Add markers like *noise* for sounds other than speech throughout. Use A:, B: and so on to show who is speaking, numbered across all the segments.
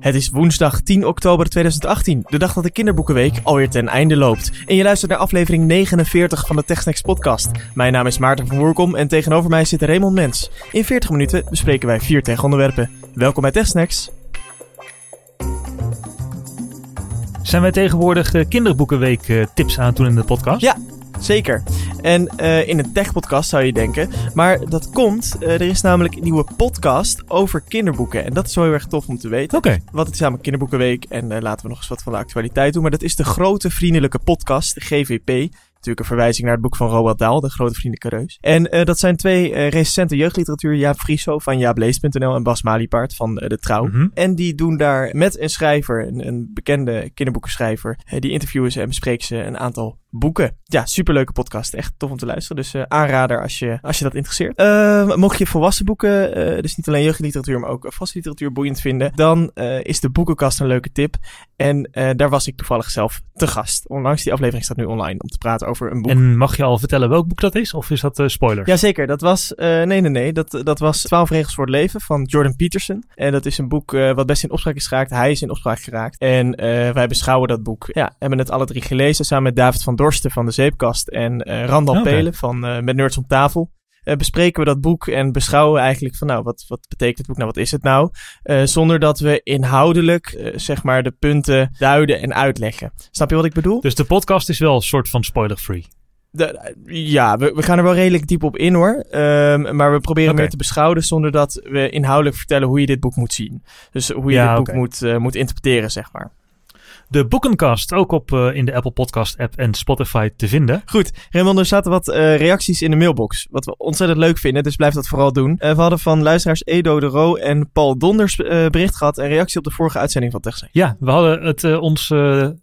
A: Het is woensdag 10 oktober 2018, de dag dat de kinderboekenweek alweer ten einde loopt. En je luistert naar aflevering 49 van de TechSnacks podcast. Mijn naam is Maarten van Woerkom en tegenover mij zit Raymond Mens. In 40 minuten bespreken wij vier tegenonderwerpen. Welkom bij TechSnacks.
B: Zijn wij tegenwoordig uh, kinderboekenweek uh, tips aan het doen in de podcast?
A: Ja, Zeker. En uh, in een tech-podcast zou je denken. Maar dat komt, uh, er is namelijk een nieuwe podcast over kinderboeken. En dat is wel heel erg tof om te weten.
B: Oké. Okay.
A: Want het is namelijk Kinderboekenweek. En uh, laten we nog eens wat van de actualiteit doen. Maar dat is de grote vriendelijke podcast, de GVP. Natuurlijk een verwijzing naar het boek van Roald Dahl, De Grote Vriendelijke Reus. En dat zijn twee recente jeugdliteratuur. Jaap Frieso van jaaplees.nl en Bas Maliepaard van De Trouw.
B: Mm -hmm.
A: En die doen daar met een schrijver, een, een bekende kinderboekenschrijver, die interviewen ze en bespreken ze een aantal boeken. Ja, superleuke podcast. Echt tof om te luisteren. Dus uh, aanrader als je, als je dat interesseert. Uh, mocht je volwassen boeken, uh, dus niet alleen jeugdliteratuur, maar ook volwassen literatuur boeiend vinden, dan is de boekenkast een leuke tip. En daar was ik toevallig zelf te gast. Onlangs die aflevering staat nu online om te praten over een boek.
B: En mag je al vertellen welk boek dat is? Of is dat spoiler?
A: Jazeker. Dat was, nee, nee, nee. Dat, dat was 12 regels voor het leven van Jordan Peterson. En dat is een boek wat best in opspraak is geraakt. Hij is in opspraak geraakt. En wij beschouwen dat boek. Ja, hebben het alle drie gelezen samen met David van Dorsten van de Zeepkast en uh, Randal okay. Pelen van uh, Met Nerds om tafel. Uh, bespreken we dat boek en beschouwen we eigenlijk van nou, wat, wat betekent het boek nou, wat is het nou? zonder dat we inhoudelijk zeg maar de punten duiden en uitleggen. Snap je wat ik bedoel?
B: Dus de podcast is wel een soort van spoiler-free.
A: Ja, we, we, gaan er wel redelijk diep op in hoor. Um, maar we proberen okay. meer te beschouwen zonder dat we inhoudelijk vertellen hoe je dit boek moet zien. Dus hoe je
B: ja,
A: dit boek
B: okay.
A: moet, moet interpreteren, zeg maar.
B: De Boekenkast, ook op uh, in de Apple Podcast app en Spotify te vinden.
A: Goed, Raymond, er zaten wat uh, reacties in de mailbox. Wat we ontzettend leuk vinden, dus blijf dat vooral doen. Uh, we hadden van luisteraars Edo de Roo en Paul Donders bericht gehad. Een reactie op de vorige uitzending van TechSec.
B: Ja, we hadden het, ons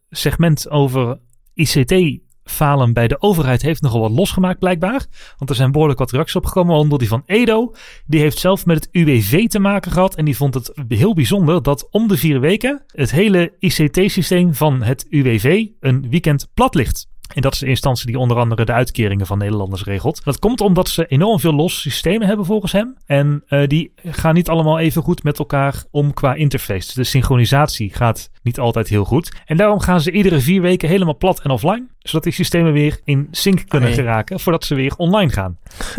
B: segment over ICT falen bij de overheid heeft nogal wat losgemaakt blijkbaar. Want er zijn behoorlijk wat reacties opgekomen, waaronder die van Edo. Die heeft zelf met het UWV te maken gehad en die vond het heel bijzonder dat om de vier weken het hele ICT-systeem van het UWV een weekend plat ligt. En dat is de instantie die onder andere de uitkeringen van Nederlanders regelt. Dat komt omdat ze enorm veel losse systemen hebben volgens hem. En uh, die gaan niet allemaal even goed met elkaar om qua interface. Dus de synchronisatie gaat niet altijd heel goed. En daarom gaan ze iedere vier weken helemaal plat en offline. Zodat die systemen weer in sync kunnen
A: nee.
B: geraken voordat ze weer online gaan.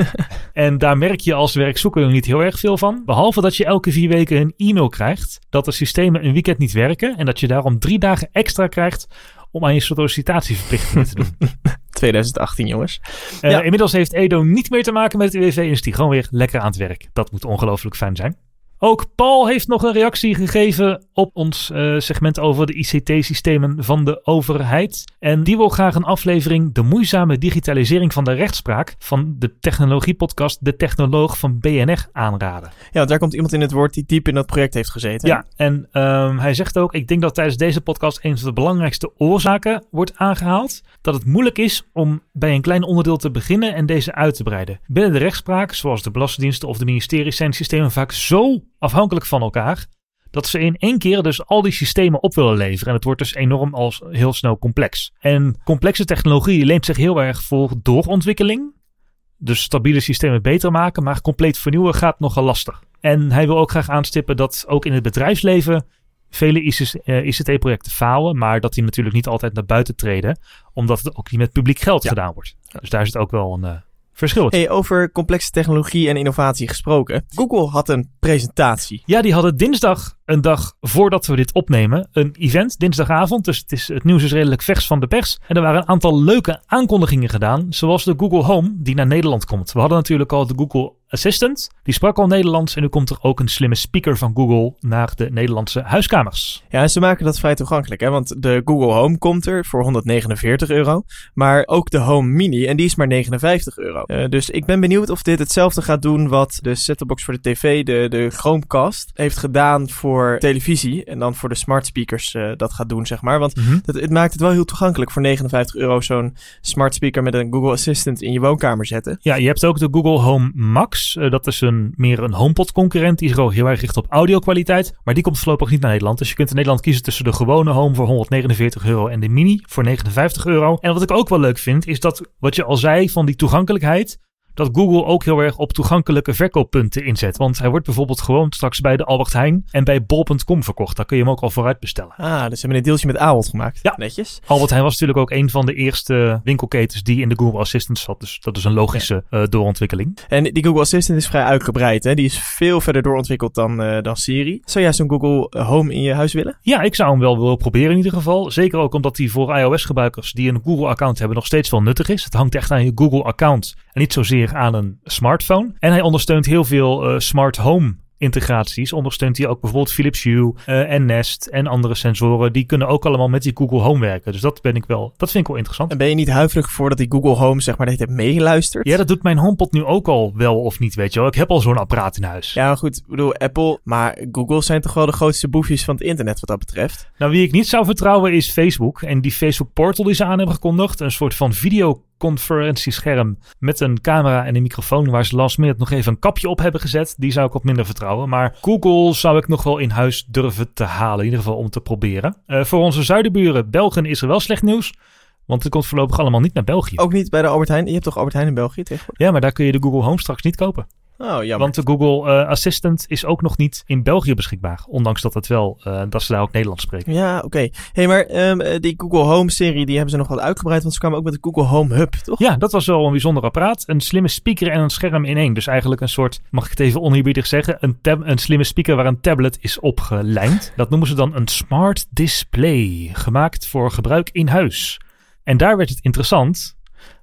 B: *laughs* en daar merk je als werkzoeker niet heel erg veel van. Behalve dat je elke vier weken een e-mail krijgt dat de systemen een weekend niet werken. En dat je daarom drie dagen extra krijgt om aan je sollicitatieverplichtingen te doen. *laughs*
A: 2018, jongens.
B: Uh, ja. Inmiddels heeft Edo niet meer te maken met het UWV en is die gewoon weer lekker aan het werk. Dat moet ongelooflijk fijn zijn. Ook Paul heeft nog een reactie gegeven op ons uh, segment over de ICT-systemen van de overheid. En die wil graag een aflevering De moeizame digitalisering van de rechtspraak van de technologiepodcast De Technoloog van BNR aanraden.
A: Ja, want daar komt iemand in het woord die diep in dat project heeft gezeten.
B: Ja, en um, hij zegt ook, ik denk dat tijdens deze podcast een van de belangrijkste oorzaken wordt aangehaald. Dat het moeilijk is om bij een klein onderdeel te beginnen en deze uit te breiden. Binnen de rechtspraak, zoals de belastingdiensten of de ministeries, zijn systemen vaak zo afhankelijk van elkaar. Dat ze in één keer dus al die systemen op willen leveren. En het wordt dus enorm als heel snel complex. En complexe technologie leent zich heel erg voor doorontwikkeling. Dus stabiele systemen beter maken, maar compleet vernieuwen gaat nogal lastig. En hij wil ook graag aanstippen dat ook in het bedrijfsleven vele ICT-projecten falen, maar dat die natuurlijk niet altijd naar buiten treden, omdat het ook niet met publiek geld ja. gedaan wordt. Dus daar zit ook wel een uh, verschil.
A: Hey, over complexe technologie en innovatie gesproken. Google had een presentatie.
B: Ja, die hadden dinsdag, een dag voordat we dit opnemen, een event, dinsdagavond. Dus het, nieuws is redelijk vers van de pers. En er waren een aantal leuke aankondigingen gedaan, zoals de Google Home, die naar Nederland komt. We hadden natuurlijk al de Google Assistant, die sprak al Nederlands. En nu komt er ook een slimme speaker van Google naar de Nederlandse huiskamers.
A: Ja, en ze maken dat vrij toegankelijk, hè? want de Google Home komt er voor 149 euro. Maar ook de Home Mini, en die is maar 59 euro. Uh, dus ik ben benieuwd of dit hetzelfde gaat doen wat de set-top-box voor de tv, de, de Chromecast, heeft gedaan voor televisie. En dan voor de smart speakers uh, dat gaat doen, zeg maar. Want
B: Mhm.
A: het, het maakt het wel heel toegankelijk voor 59 euro zo'n smart speaker met een Google Assistant in je woonkamer zetten.
B: Ja, je hebt ook de Google Home Max. Uh, dat is een, meer een HomePod concurrent. Die is ook heel erg gericht op audio-kwaliteit. Maar die komt voorlopig niet naar Nederland. Dus je kunt in Nederland kiezen tussen de gewone Home voor 149 euro en de Mini voor 59 euro. En wat ik ook wel leuk vind, is dat wat je al zei van die toegankelijkheid. Dat Google ook heel erg op toegankelijke verkooppunten inzet. Want hij wordt bijvoorbeeld gewoon straks bij de Albert Heijn en bij bol.com verkocht. Daar kun je hem ook al vooruit bestellen.
A: Ah, dus ze hebben een deeltje met Ahold gemaakt.
B: Ja.
A: Netjes.
B: Albert Heijn was natuurlijk ook een van de eerste winkelketens die in de Google Assistant zat. Dus dat is een logische eh, doorontwikkeling.
A: En die Google Assistant is vrij uitgebreid. Hè? Die is veel verder doorontwikkeld dan, eh, dan Siri. Zou jij zo'n Google Home in je huis willen?
B: Ja, ik zou hem wel willen proberen in ieder geval. Zeker ook omdat die voor iOS-gebruikers die een Google-account hebben nog steeds wel nuttig is. Het hangt echt aan je Google-account en niet zozeer aan een smartphone. En hij ondersteunt heel veel eh, smart home integraties ondersteunt hij ook bijvoorbeeld Philips Hue eh, en Nest en andere sensoren. Die kunnen ook allemaal met die Google Home werken. Dus dat ben ik wel, dat vind ik wel interessant.
A: En ben je niet huiverig voor dat die Google Home zeg maar dat heeft meegeluisterd?
B: Ja, dat doet mijn HomePod nu ook al wel of niet, weet je wel. Ik heb al zo'n apparaat in huis.
A: Ja, goed. Ik bedoel, Apple, maar Google zijn toch wel de grootste boefjes van het internet wat dat betreft.
B: Nou, wie ik niet zou vertrouwen is Facebook. En die Facebook Portal die ze aan hebben gekondigd. Een soort van video conferentiescherm met een camera en een microfoon waar ze last minute nog even een kapje op hebben gezet. Die zou ik wat minder vertrouwen. Maar Google zou ik nog wel in huis durven te halen. In ieder geval om te proberen. Uh, voor onze zuidenburen, Belgen, is er wel slecht nieuws. Want het komt voorlopig allemaal niet naar België.
A: Ook niet bij de Albert Heijn? Je hebt toch Albert Heijn in België tegenwoordig?
B: Ja, maar daar kun je de Google Home straks niet kopen.
A: Oh, jammer.
B: Want de Google uh, Assistant is ook nog niet in België beschikbaar. Ondanks dat het wel, uh, dat ze daar ook Nederlands spreken.
A: Ja, oké. Okay. hey, maar um, die Google Home serie, die hebben ze nog wat uitgebreid. Want ze kwamen ook met de Google Home Hub, toch?
B: Ja, dat was wel een bijzonder apparaat. Een slimme speaker en een scherm in één. Dus eigenlijk een soort, mag ik het even oneerbiedig zeggen, een, een slimme speaker waar een tablet is opgelijnd. Dat noemen ze dan een smart display. Gemaakt voor gebruik in huis. En daar werd het interessant,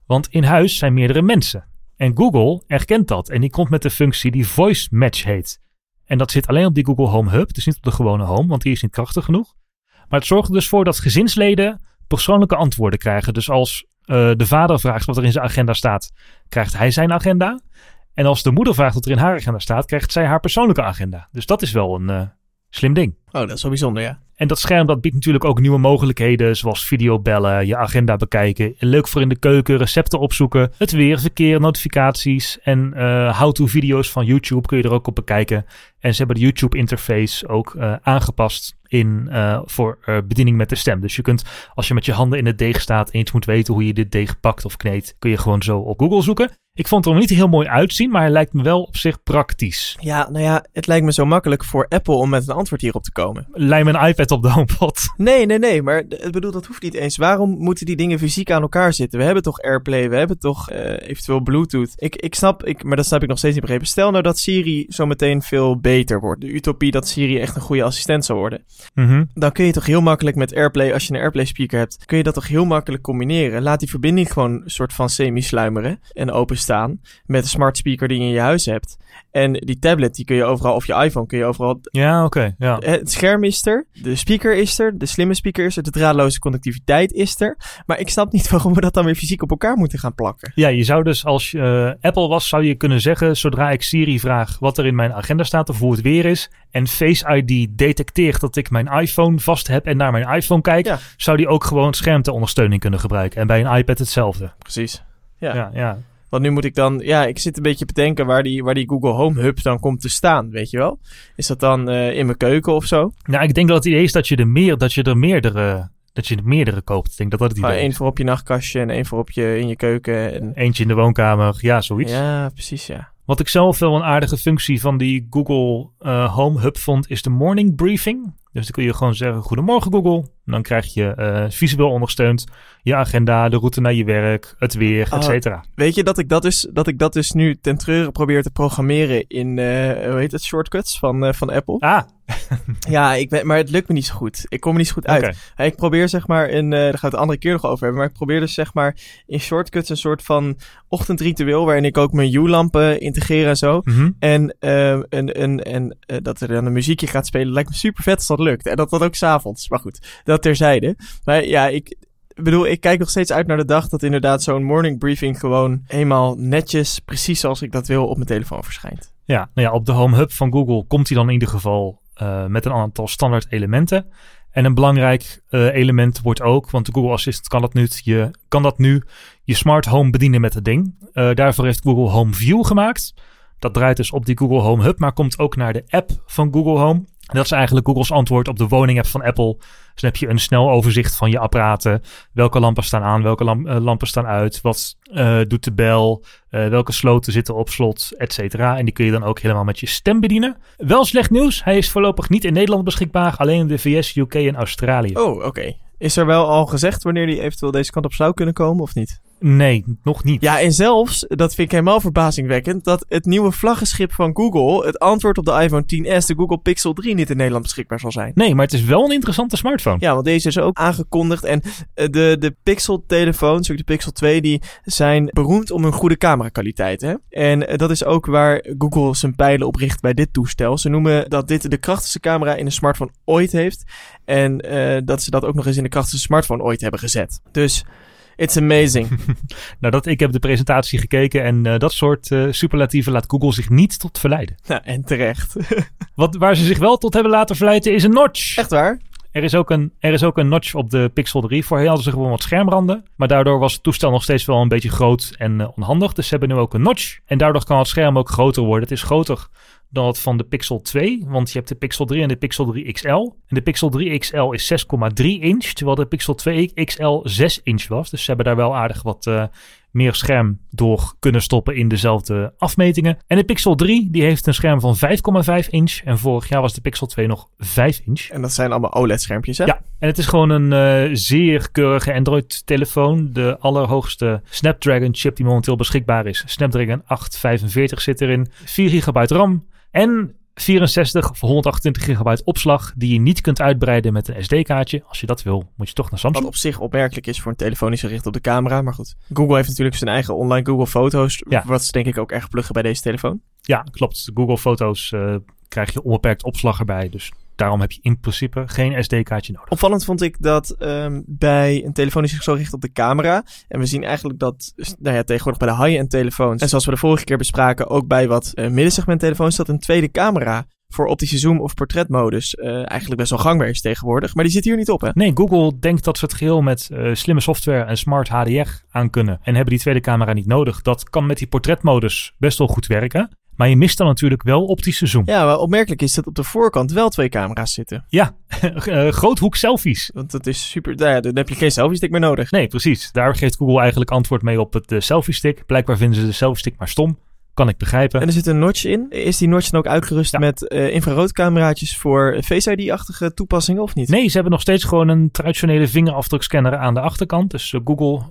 B: want in huis zijn meerdere mensen. En Google erkent dat en die komt met de functie die Voice Match heet. En dat zit alleen op die Google Home Hub, dus niet op de gewone Home, want die is niet krachtig genoeg. Maar het zorgt er dus voor dat gezinsleden persoonlijke antwoorden krijgen. Dus als uh, de vader vraagt wat er in zijn agenda staat, krijgt hij zijn agenda. En als de moeder vraagt wat er in haar agenda staat, krijgt zij haar persoonlijke agenda. Dus dat is wel een uh, slim ding.
A: Oh, dat is wel bijzonder, ja.
B: En dat scherm dat biedt natuurlijk ook nieuwe mogelijkheden, zoals videobellen, je agenda bekijken, leuk voor in de keuken, recepten opzoeken, het weer, verkeer, notificaties en uh, how-to video's van YouTube kun je er ook op bekijken. En ze hebben de YouTube interface ook uh, aangepast in, uh, voor bediening met de stem. Dus je kunt, als je met je handen in het deeg staat en iets moet weten hoe je dit deeg pakt of kneedt, kun je gewoon zo op Google zoeken. Ik vond het er niet heel mooi uitzien, maar hij lijkt me wel op zich praktisch.
A: Ja, nou ja, het lijkt me zo makkelijk voor Apple om met een antwoord hierop te komen.
B: Lijm een iPad op de HomePod. *laughs*
A: Nee, nee, nee, maar ik bedoel, dat hoeft niet eens. Waarom moeten die dingen fysiek aan elkaar zitten? We hebben toch AirPlay, we hebben toch uh, eventueel Bluetooth. Ik, ik snap, ik, maar dat snap ik nog steeds niet begrepen. Stel nou dat Siri zo meteen veel beter wordt. De utopie dat Siri echt een goede assistent zou worden.
B: Mm -hmm.
A: Dan kun je toch heel makkelijk met AirPlay, als je een AirPlay speaker hebt, kun je dat toch heel makkelijk combineren. Laat die verbinding gewoon een soort van semi-sluimeren en openstaan met een smart speaker die je in je huis hebt. En die tablet, die kun je overal, of je iPhone kun je overal...
B: Ja, oké. Okay, ja.
A: Het scherm is er, de speaker is er, de slimme speaker is er, de draadloze connectiviteit is er. Maar ik snap niet *laughs* waarom we dat dan weer fysiek op elkaar moeten gaan plakken.
B: Ja, je zou dus als je uh, Apple was, zou je kunnen zeggen, zodra ik Siri vraag wat er in mijn agenda staat of hoe het weer is, en Face ID detecteert dat ik mijn iPhone vast heb en naar mijn iPhone kijk, ja. zou die ook gewoon schermteondersteuning kunnen gebruiken. En bij een iPad hetzelfde.
A: Precies. Ja.
B: ja, ja.
A: Want nu moet ik dan, ja, ik zit een beetje te bedenken waar die, waar die Google Home Hub dan komt te staan, weet je wel? Is dat dan uh, in mijn keuken of zo?
B: Nou, ik denk dat het idee is dat je er, meer, dat je er meerdere, dat je er meerdere koopt. Ik denk dat dat het idee
A: ah,
B: is.
A: Eén voor op je nachtkastje en één voor op je, in je keuken. En...
B: Eentje in de woonkamer, ja, zoiets.
A: Ja, precies, ja.
B: Wat ik zelf wel een aardige functie van die Google uh, Home Hub vond, is de morning briefing. Dus dan kun je gewoon zeggen: Goedemorgen Google. Dan krijg je uh, visueel ondersteund je agenda, de route naar je werk, het weer,
A: Oh,
B: et cetera.
A: Weet je dat ik dat, dus, dat ik dat dus nu ten treuren probeer te programmeren in, uh, hoe heet het, shortcuts van, uh, van Apple?
B: Ah, *laughs*
A: ja, ik weet, maar het lukt me niet zo goed. Ik kom er niet zo goed uit. Hey, Ik probeer zeg maar, in, daar gaan we het de andere keer nog over hebben, maar ik probeer dus zeg maar in shortcuts een soort van ochtendritueel waarin ik ook mijn U-lampen integreer en zo.
B: Mhm.
A: En, en, en, en dat er dan een muziekje gaat spelen, lijkt me super vet als dat lukt. En dat dat ook s'avonds. Maar goed, dat terzijde. Maar ja, ik bedoel, ik kijk nog steeds uit naar de dag dat inderdaad zo'n morning briefing gewoon eenmaal netjes, precies zoals ik dat wil, op mijn telefoon verschijnt.
B: Ja, nou ja, op de Home Hub van Google komt hij dan in ieder geval uh, met een aantal standaard elementen. En een belangrijk uh, element wordt ook, want de Google Assistant kan dat nu, je kan dat nu je smart home bedienen met het ding. Uh, daarvoor heeft Google Home View gemaakt. Dat draait dus op die Google Home Hub, maar komt ook naar de app van Google Home. Dat is eigenlijk Google's antwoord op de woning-app van Apple. Dus dan heb je een snel overzicht van je apparaten. Welke lampen staan aan, welke eh, lampen staan uit. Wat eh, doet de bel, eh, welke sloten zitten op slot, et cetera. En die kun je dan ook helemaal met je stem bedienen. Wel slecht nieuws, hij is voorlopig niet in Nederland beschikbaar. Alleen in de VS, UK en Australië.
A: Oh, oké. Is er wel al gezegd wanneer die eventueel deze kant op zou kunnen komen of niet?
B: Nee, nog niet.
A: Ja, en zelfs, dat vind ik helemaal verbazingwekkend, dat het nieuwe vlaggenschip van Google, het antwoord op de iPhone 10s, de Google Pixel 3, niet in Nederland beschikbaar zal zijn.
B: Nee, maar het is wel een interessante smartphone.
A: Ja, want deze is ook aangekondigd. En eh, de, de Pixel-telefoons, ook de Pixel 2, die zijn beroemd om hun goede camerakwaliteit. Hè? En eh, dat is ook waar Google zijn pijlen op richt bij dit toestel. Ze noemen dat dit de krachtigste camera in een smartphone ooit heeft. En eh, dat ze dat ook nog eens in de krachtigste smartphone ooit hebben gezet. Dus it's amazing. *laughs*
B: Nou, dat, ik heb de presentatie gekeken en eh, dat soort eh, superlatieven laat Google zich niet tot verleiden.
A: nou, en terecht. *laughs*
B: Wat, waar ze zich wel tot hebben laten verleiden is een notch.
A: Echt waar?
B: Er is, ook een, er is ook een notch op de Pixel 3. Voorheen hadden ze gewoon wat schermranden. Maar daardoor was het toestel nog steeds wel een beetje groot en eh, onhandig. Dus ze hebben nu ook een notch. En daardoor kan het scherm ook groter worden. Het is groter dan het van de Pixel 2. Want je hebt de Pixel 3 en de Pixel 3 XL. En de Pixel 3 XL is 6,3 inch. Terwijl de Pixel 2 XL 6 inch was. Dus ze hebben daar wel aardig wat eh, meer scherm door kunnen stoppen in dezelfde afmetingen. En de Pixel 3 die heeft een scherm van 5,5 inch. En vorig jaar was de Pixel 2 nog 5 inch.
A: En dat zijn allemaal OLED-schermpjes, hè?
B: Ja, en het is gewoon een eh, zeer keurige Android-telefoon. De allerhoogste Snapdragon-chip die momenteel beschikbaar is. Snapdragon 845 zit erin. 4 gigabyte RAM en 64 of 128 gigabyte opslag die je niet kunt uitbreiden met een SD-kaartje. Als je dat wil, moet je toch naar
A: Wat
B: Samsung.
A: op zich opmerkelijk is voor een telefoon die zich richt op de camera. Maar goed, Google heeft natuurlijk zijn eigen online Google Foto's.
B: Ja.
A: Wat ze denk ik ook erg pluggen bij deze telefoon.
B: Ja, klopt. Google Foto's eh, krijg je onbeperkt opslag erbij. Dus daarom heb je in principe geen SD-kaartje nodig.
A: Opvallend vond ik dat ehm, bij een telefoon die zich zo richt op de camera. En we zien eigenlijk dat nou ja, tegenwoordig bij de high-end telefoons. En zoals we de vorige keer bespraken, ook bij wat eh, middensegment telefoons. Dat een tweede camera voor optische zoom of portretmodus eh, eigenlijk best wel gangbaar is tegenwoordig. Maar die zit hier niet op, hè?
B: Nee, Google denkt dat ze het geheel met eh, slimme software en smart HDR aan kunnen. En hebben die tweede camera niet nodig. Dat kan met die portretmodus best wel goed werken. Maar je mist dan natuurlijk wel optische zoom.
A: Ja, maar opmerkelijk is dat op de voorkant wel twee camera's zitten.
B: Ja, *laughs* eh, groothoek selfies.
A: Want dat is super. Nou ja, dan heb je geen selfie stick meer nodig.
B: Nee, precies. Daar geeft Google eigenlijk antwoord mee op het eh, selfie stick. Blijkbaar vinden ze de selfie stick maar stom. Kan ik begrijpen.
A: En er zit een notch in. Is die notch dan ook uitgerust
B: Ja.
A: met eh infraroodcameraatjes voor Face ID-achtige toepassingen of niet?
B: Nee, ze hebben nog steeds gewoon een traditionele vingerafdrukscanner aan de achterkant. Dus Google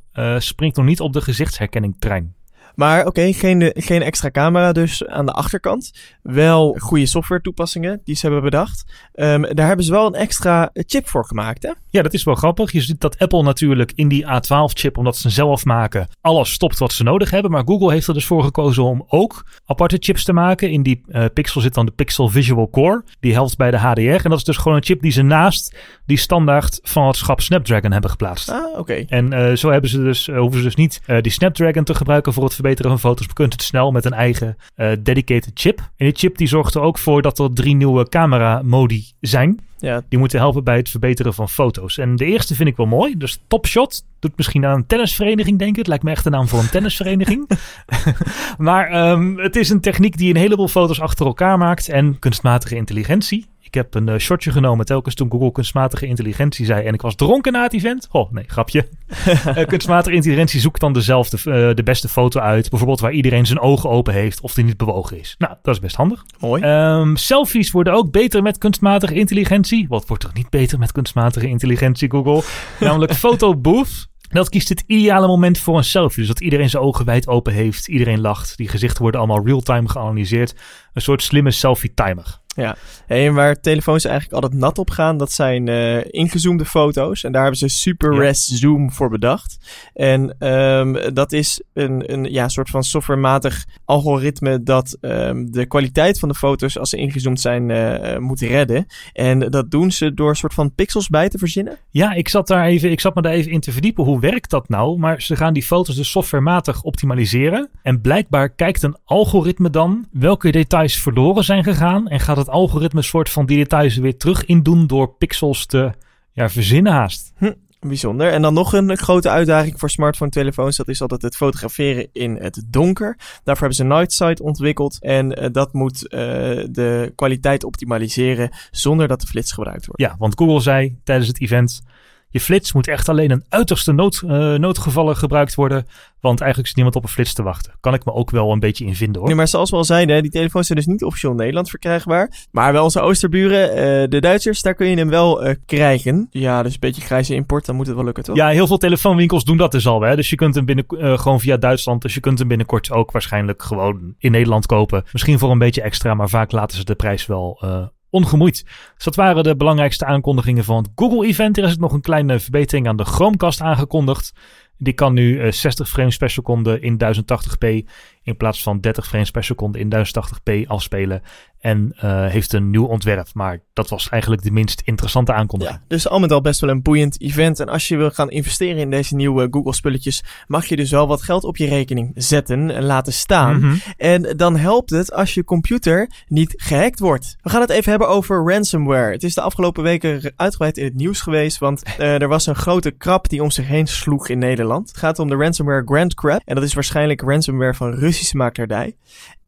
B: springt nog niet op de gezichtsherkenningtrein.
A: Maar oké, geen, geen extra camera dus aan de achterkant. Wel goede software toepassingen die ze hebben bedacht. Ehm, daar hebben ze wel een extra chip voor gemaakt, hè?
B: Ja, dat is wel grappig. Je ziet dat Apple natuurlijk in die A12-chip, omdat ze zelf maken, alles stopt wat ze nodig hebben. Maar Google heeft er dus voor gekozen om ook aparte chips te maken. In die eh, Pixel zit dan de Pixel Visual Core. Die helpt bij de HDR. En dat is dus gewoon een chip die ze naast die standaard van het schap Snapdragon hebben geplaatst.
A: Ah, oké.
B: En eh, zo hebben ze dus, eh, hoeven ze dus niet die Snapdragon te gebruiken voor het verbeteren van foto's. Kunnen het snel met een eigen eh, dedicated chip. En die chip die zorgt er ook voor dat er drie nieuwe camera modi zijn.
A: Ja,
B: Die moeten helpen bij het verbeteren van foto's. En de eerste vind ik wel mooi. Dus Top Shot doet misschien aan een tennisvereniging denken. Het lijkt me echt een naam voor een tennisvereniging. *laughs* *laughs* maar ehm, het is een techniek die een heleboel foto's achter elkaar maakt. En kunstmatige intelligentie. Ik heb een eh, shotje genomen telkens toen Google kunstmatige intelligentie zei. En ik was dronken na het event. Oh, nee, grapje. *laughs* Eh, kunstmatige intelligentie zoekt dan dezelfde, eh, de beste foto uit. Bijvoorbeeld waar iedereen zijn ogen open heeft of die niet bewogen is. Nou, dat is best handig.
A: mooi.
B: Ehm, selfies worden ook beter met kunstmatige intelligentie. Wat wordt toch niet beter met kunstmatige intelligentie, Google? *laughs* Namelijk Photo Booth. Dat kiest het ideale moment voor een selfie. Dus dat iedereen zijn ogen wijd open heeft. Iedereen lacht. Die gezichten worden allemaal real-time geanalyseerd. Een soort slimme selfie-timer.
A: Hey, en waar telefoons eigenlijk altijd nat op gaan, dat zijn eh, ingezoomde foto's. En daar hebben ze super
B: Ja.
A: res zoom voor bedacht. En ehm, dat is een, een ja, soort van softwarematig algoritme dat ehm, de kwaliteit van de foto's als ze ingezoomd zijn eh, moet redden. En dat doen ze door een soort van pixels bij te verzinnen.
B: Ja, ik zat, daar even, ik zat me daar even in te verdiepen. Hoe werkt dat nou? Maar ze gaan die foto's dus softwarematig optimaliseren. En blijkbaar kijkt een algoritme dan welke details verloren zijn gegaan. En gaat het algoritme soort van die details er weer terug in doen door pixels te ja, verzinnen haast.
A: Bijzonder. En dan nog een grote uitdaging voor smartphone-telefoons. Dat is altijd het fotograferen in het donker. Daarvoor hebben ze Night Sight ontwikkeld. En uh, dat moet uh, de kwaliteit optimaliseren zonder dat de flits gebruikt wordt.
B: Ja, want Google zei tijdens het event... Je flits moet echt alleen in uiterste nood, uh, noodgevallen gebruikt worden. Want eigenlijk is niemand op een flits te wachten. Kan ik me ook wel een beetje in vinden hoor.
A: Nee, maar zoals we al zeiden, die telefoons zijn dus niet officieel in Nederland verkrijgbaar. Maar wel onze oosterburen, uh, de Duitsers, daar kun je hem wel uh, krijgen. Ja, dus een beetje grijze import, dan moet het wel lukken toch?
B: Ja, heel veel telefoonwinkels doen dat dus al. Hè? Dus je kunt hem binnen, gewoon via Duitsland. Dus je kunt hem binnenkort ook waarschijnlijk gewoon in Nederland kopen. Misschien voor een beetje extra, maar vaak laten ze de prijs wel ongemoeid. Dus dat waren de belangrijkste aankondigingen van het Google-event. Er is nog een kleine verbetering aan de Chromecast aangekondigd. Die kan nu 60 frames per seconde in 1080p in plaats van 30 frames per seconde in 1080p afspelen. En uh, heeft een nieuw ontwerp. Maar dat was eigenlijk de minst interessante aankondiging.
A: Ja, dus al met al best wel een boeiend event. En als je wil gaan investeren in deze nieuwe Google spulletjes, mag je dus wel wat geld op je rekening zetten en laten staan. Mm -hmm. En dan helpt het als je computer niet gehackt wordt. We gaan het even hebben over ransomware. Het is de afgelopen weken uitgebreid in het nieuws geweest, want uh, er was een grote krab die om zich heen sloeg in Nederland. Het gaat om de ransomware Grand Crab. En dat is waarschijnlijk ransomware van Russische makelaardij.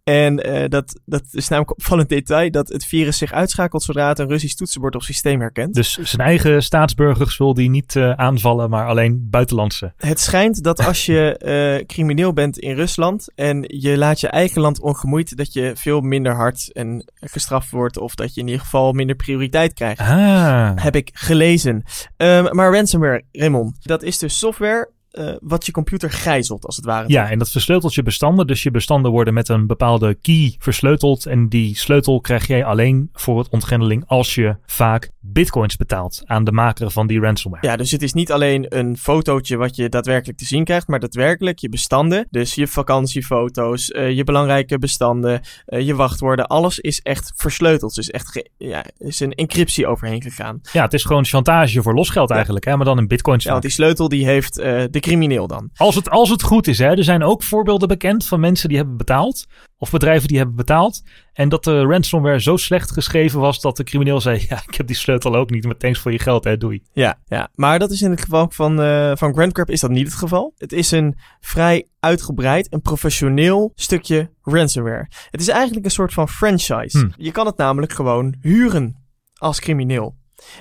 A: En uh, dat, dat is namelijk opvallend detail dat het virus zich uitschakelt zodra het een Russisch toetsenbord of systeem herkent.
B: Dus zijn eigen staatsburgers wil die niet uh, aanvallen, maar alleen buitenlandse.
A: Het schijnt dat als je uh, *laughs* crimineel bent in Rusland en je laat je eigen land ongemoeid, dat je veel minder hard en gestraft wordt of dat je in ieder geval minder prioriteit krijgt.
B: Ah.
A: Heb ik gelezen. Um, maar ransomware, Raymond, dat is dus software uh, wat je computer gijzelt, als het ware.
B: Ja, en dat versleutelt je bestanden. Dus je bestanden worden met een bepaalde key versleuteld. En die sleutel krijg jij alleen voor het ontgrendeling als je vaak bitcoins betaalt aan de maker van die ransomware.
A: Ja, dus het is niet alleen een fotootje wat je daadwerkelijk te zien krijgt, maar daadwerkelijk je bestanden. Dus je vakantiefoto's, uh, je belangrijke bestanden, uh, je wachtwoorden. Alles is echt versleuteld. Dus echt ja, is een encryptie overheen gegaan.
B: Ja, het is gewoon chantage voor losgeld ja. eigenlijk, hè, maar dan in bitcoins.
A: Ja, want die sleutel die heeft de crimineel dan.
B: Als het, als het goed is, hè. Er zijn ook voorbeelden bekend van mensen die hebben betaald. Of bedrijven die hebben betaald. En dat de ransomware zo slecht geschreven was dat de crimineel zei: *laughs* Ja, ik heb die sleutel ook niet, maar thanks voor je geld, hè, doei.
A: Ja, ja. maar dat is in het geval van, uh, van GrandCrab is dat niet het geval. Het is een vrij uitgebreid en professioneel stukje ransomware. Het is eigenlijk een soort van franchise.
B: Hm.
A: Je kan het namelijk gewoon huren als crimineel.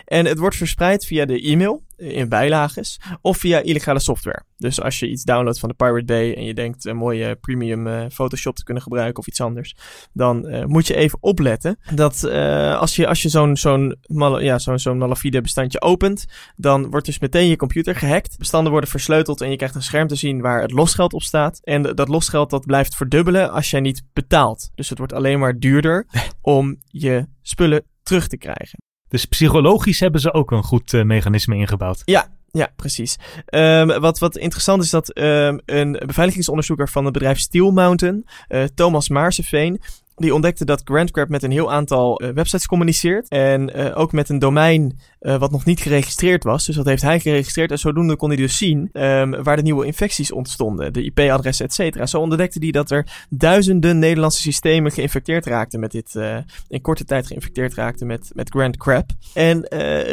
A: En het wordt verspreid via de e-mail in bijlages of via illegale software. Dus als je iets downloadt van de Pirate Bay en je denkt een mooie premium uh, Photoshop te kunnen gebruiken of iets anders, dan uh, moet je even opletten dat uh, als je, als je zo'n zo'n ja, zo'n zo'n malafide bestandje opent, dan wordt dus meteen je computer gehackt. Bestanden worden versleuteld en je krijgt een scherm te zien waar het losgeld op staat. En dat losgeld dat blijft verdubbelen als jij niet betaalt. Dus het wordt alleen maar duurder *laughs* om je spullen terug te krijgen.
B: Dus psychologisch hebben ze ook een goed uh, mechanisme ingebouwd.
A: Ja, ja, precies. Um, wat, wat interessant is dat um, een beveiligingsonderzoeker van het bedrijf Steel Mountain, uh, Thomas Maarseveen, die ontdekte dat GrandCrab met een heel aantal uh, websites communiceert. En uh, ook met een domein uh, wat nog niet geregistreerd was. Dus dat heeft hij geregistreerd. En zodoende kon hij dus zien um, waar de nieuwe infecties ontstonden. De IP-adressen, et cetera. Zo ontdekte hij dat er duizenden Nederlandse systemen geïnfecteerd raakten met dit. in korte tijd geïnfecteerd raakten met, met GrandCrab. En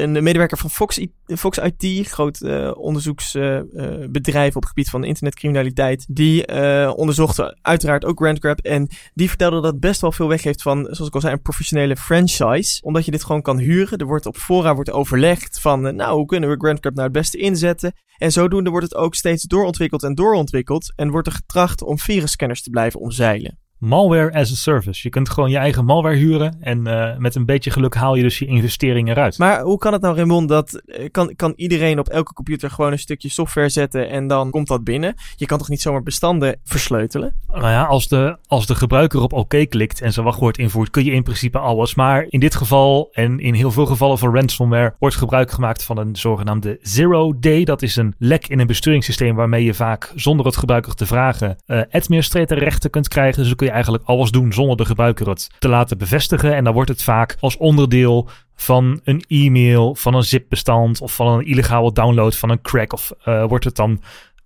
A: een medewerker van Fox, Fox IT, groot onderzoeksbedrijf op het gebied van internetcriminaliteit. Die onderzocht uiteraard ook GrandCrab. En die vertelde dat wel veel weggeeft van, zoals ik al zei, een professionele franchise. Omdat je dit gewoon kan huren. Er wordt op voorraad wordt overlegd van, nou, hoe kunnen we GrandCrab nou het beste inzetten? En zodoende wordt het ook steeds doorontwikkeld en doorontwikkeld. En wordt er getracht om virusscanners te blijven omzeilen.
B: Malware as a service. Je kunt gewoon je eigen malware huren en uh, met een beetje geluk haal je dus je investering eruit.
A: Maar hoe kan het nou, Raymond, dat kan, kan iedereen op elke computer gewoon een stukje software zetten en dan komt dat binnen? Je kan toch niet zomaar bestanden versleutelen?
B: Nou ja, als de, als de gebruiker op oké klikt en zijn wachtwoord invoert, kun je in principe alles. Maar in dit geval en in heel veel gevallen van ransomware wordt gebruik gemaakt van een zogenaamde zero day. Dat is een lek in een besturingssysteem waarmee je vaak zonder het gebruiker te vragen uh, administratorrechten kunt krijgen. Dus kun je eigenlijk alles doen zonder de gebruiker het te laten bevestigen. En dan wordt het vaak als onderdeel van een e-mail, van een zip-bestand of van een illegale download van een crack. Of uh, wordt het dan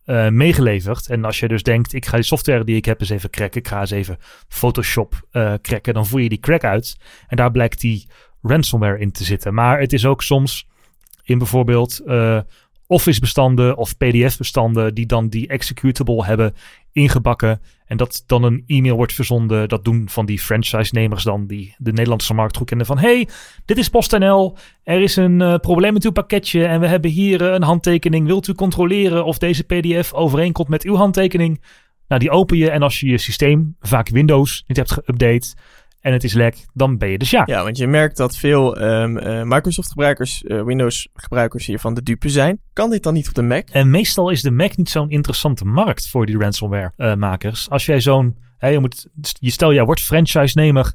B: uh, meegeleverd. En als je dus denkt, ik ga die software die ik heb eens even cracken. Ik ga eens even Photoshop uh, cracken. Dan voer je die crack uit. En daar blijkt die ransomware in te zitten. Maar het is ook soms in bijvoorbeeld Office-bestanden of PDF-bestanden die dan die executable hebben ingebakken. En dat dan een e-mail wordt verzonden. Dat doen van die franchise-nemers dan die de Nederlandse markt goed kennen van... hey, dit is PostNL. Er is een uh, probleem met uw pakketje en we hebben hier uh, een handtekening. Wilt u controleren of deze pdf overeenkomt met uw handtekening? Nou, die open je en als je je systeem, vaak Windows, niet hebt geüpdate en het is lek, dan ben je dus ja.
A: Ja, want je merkt dat veel um, uh, Microsoft-gebruikers, uh, Windows-gebruikers hiervan de dupe zijn. Kan dit dan niet op de Mac?
B: En meestal is de Mac niet zo'n interessante markt voor die ransomware-makers. Als jij zo'n, je, moet, je stel jij wordt franchise-nemer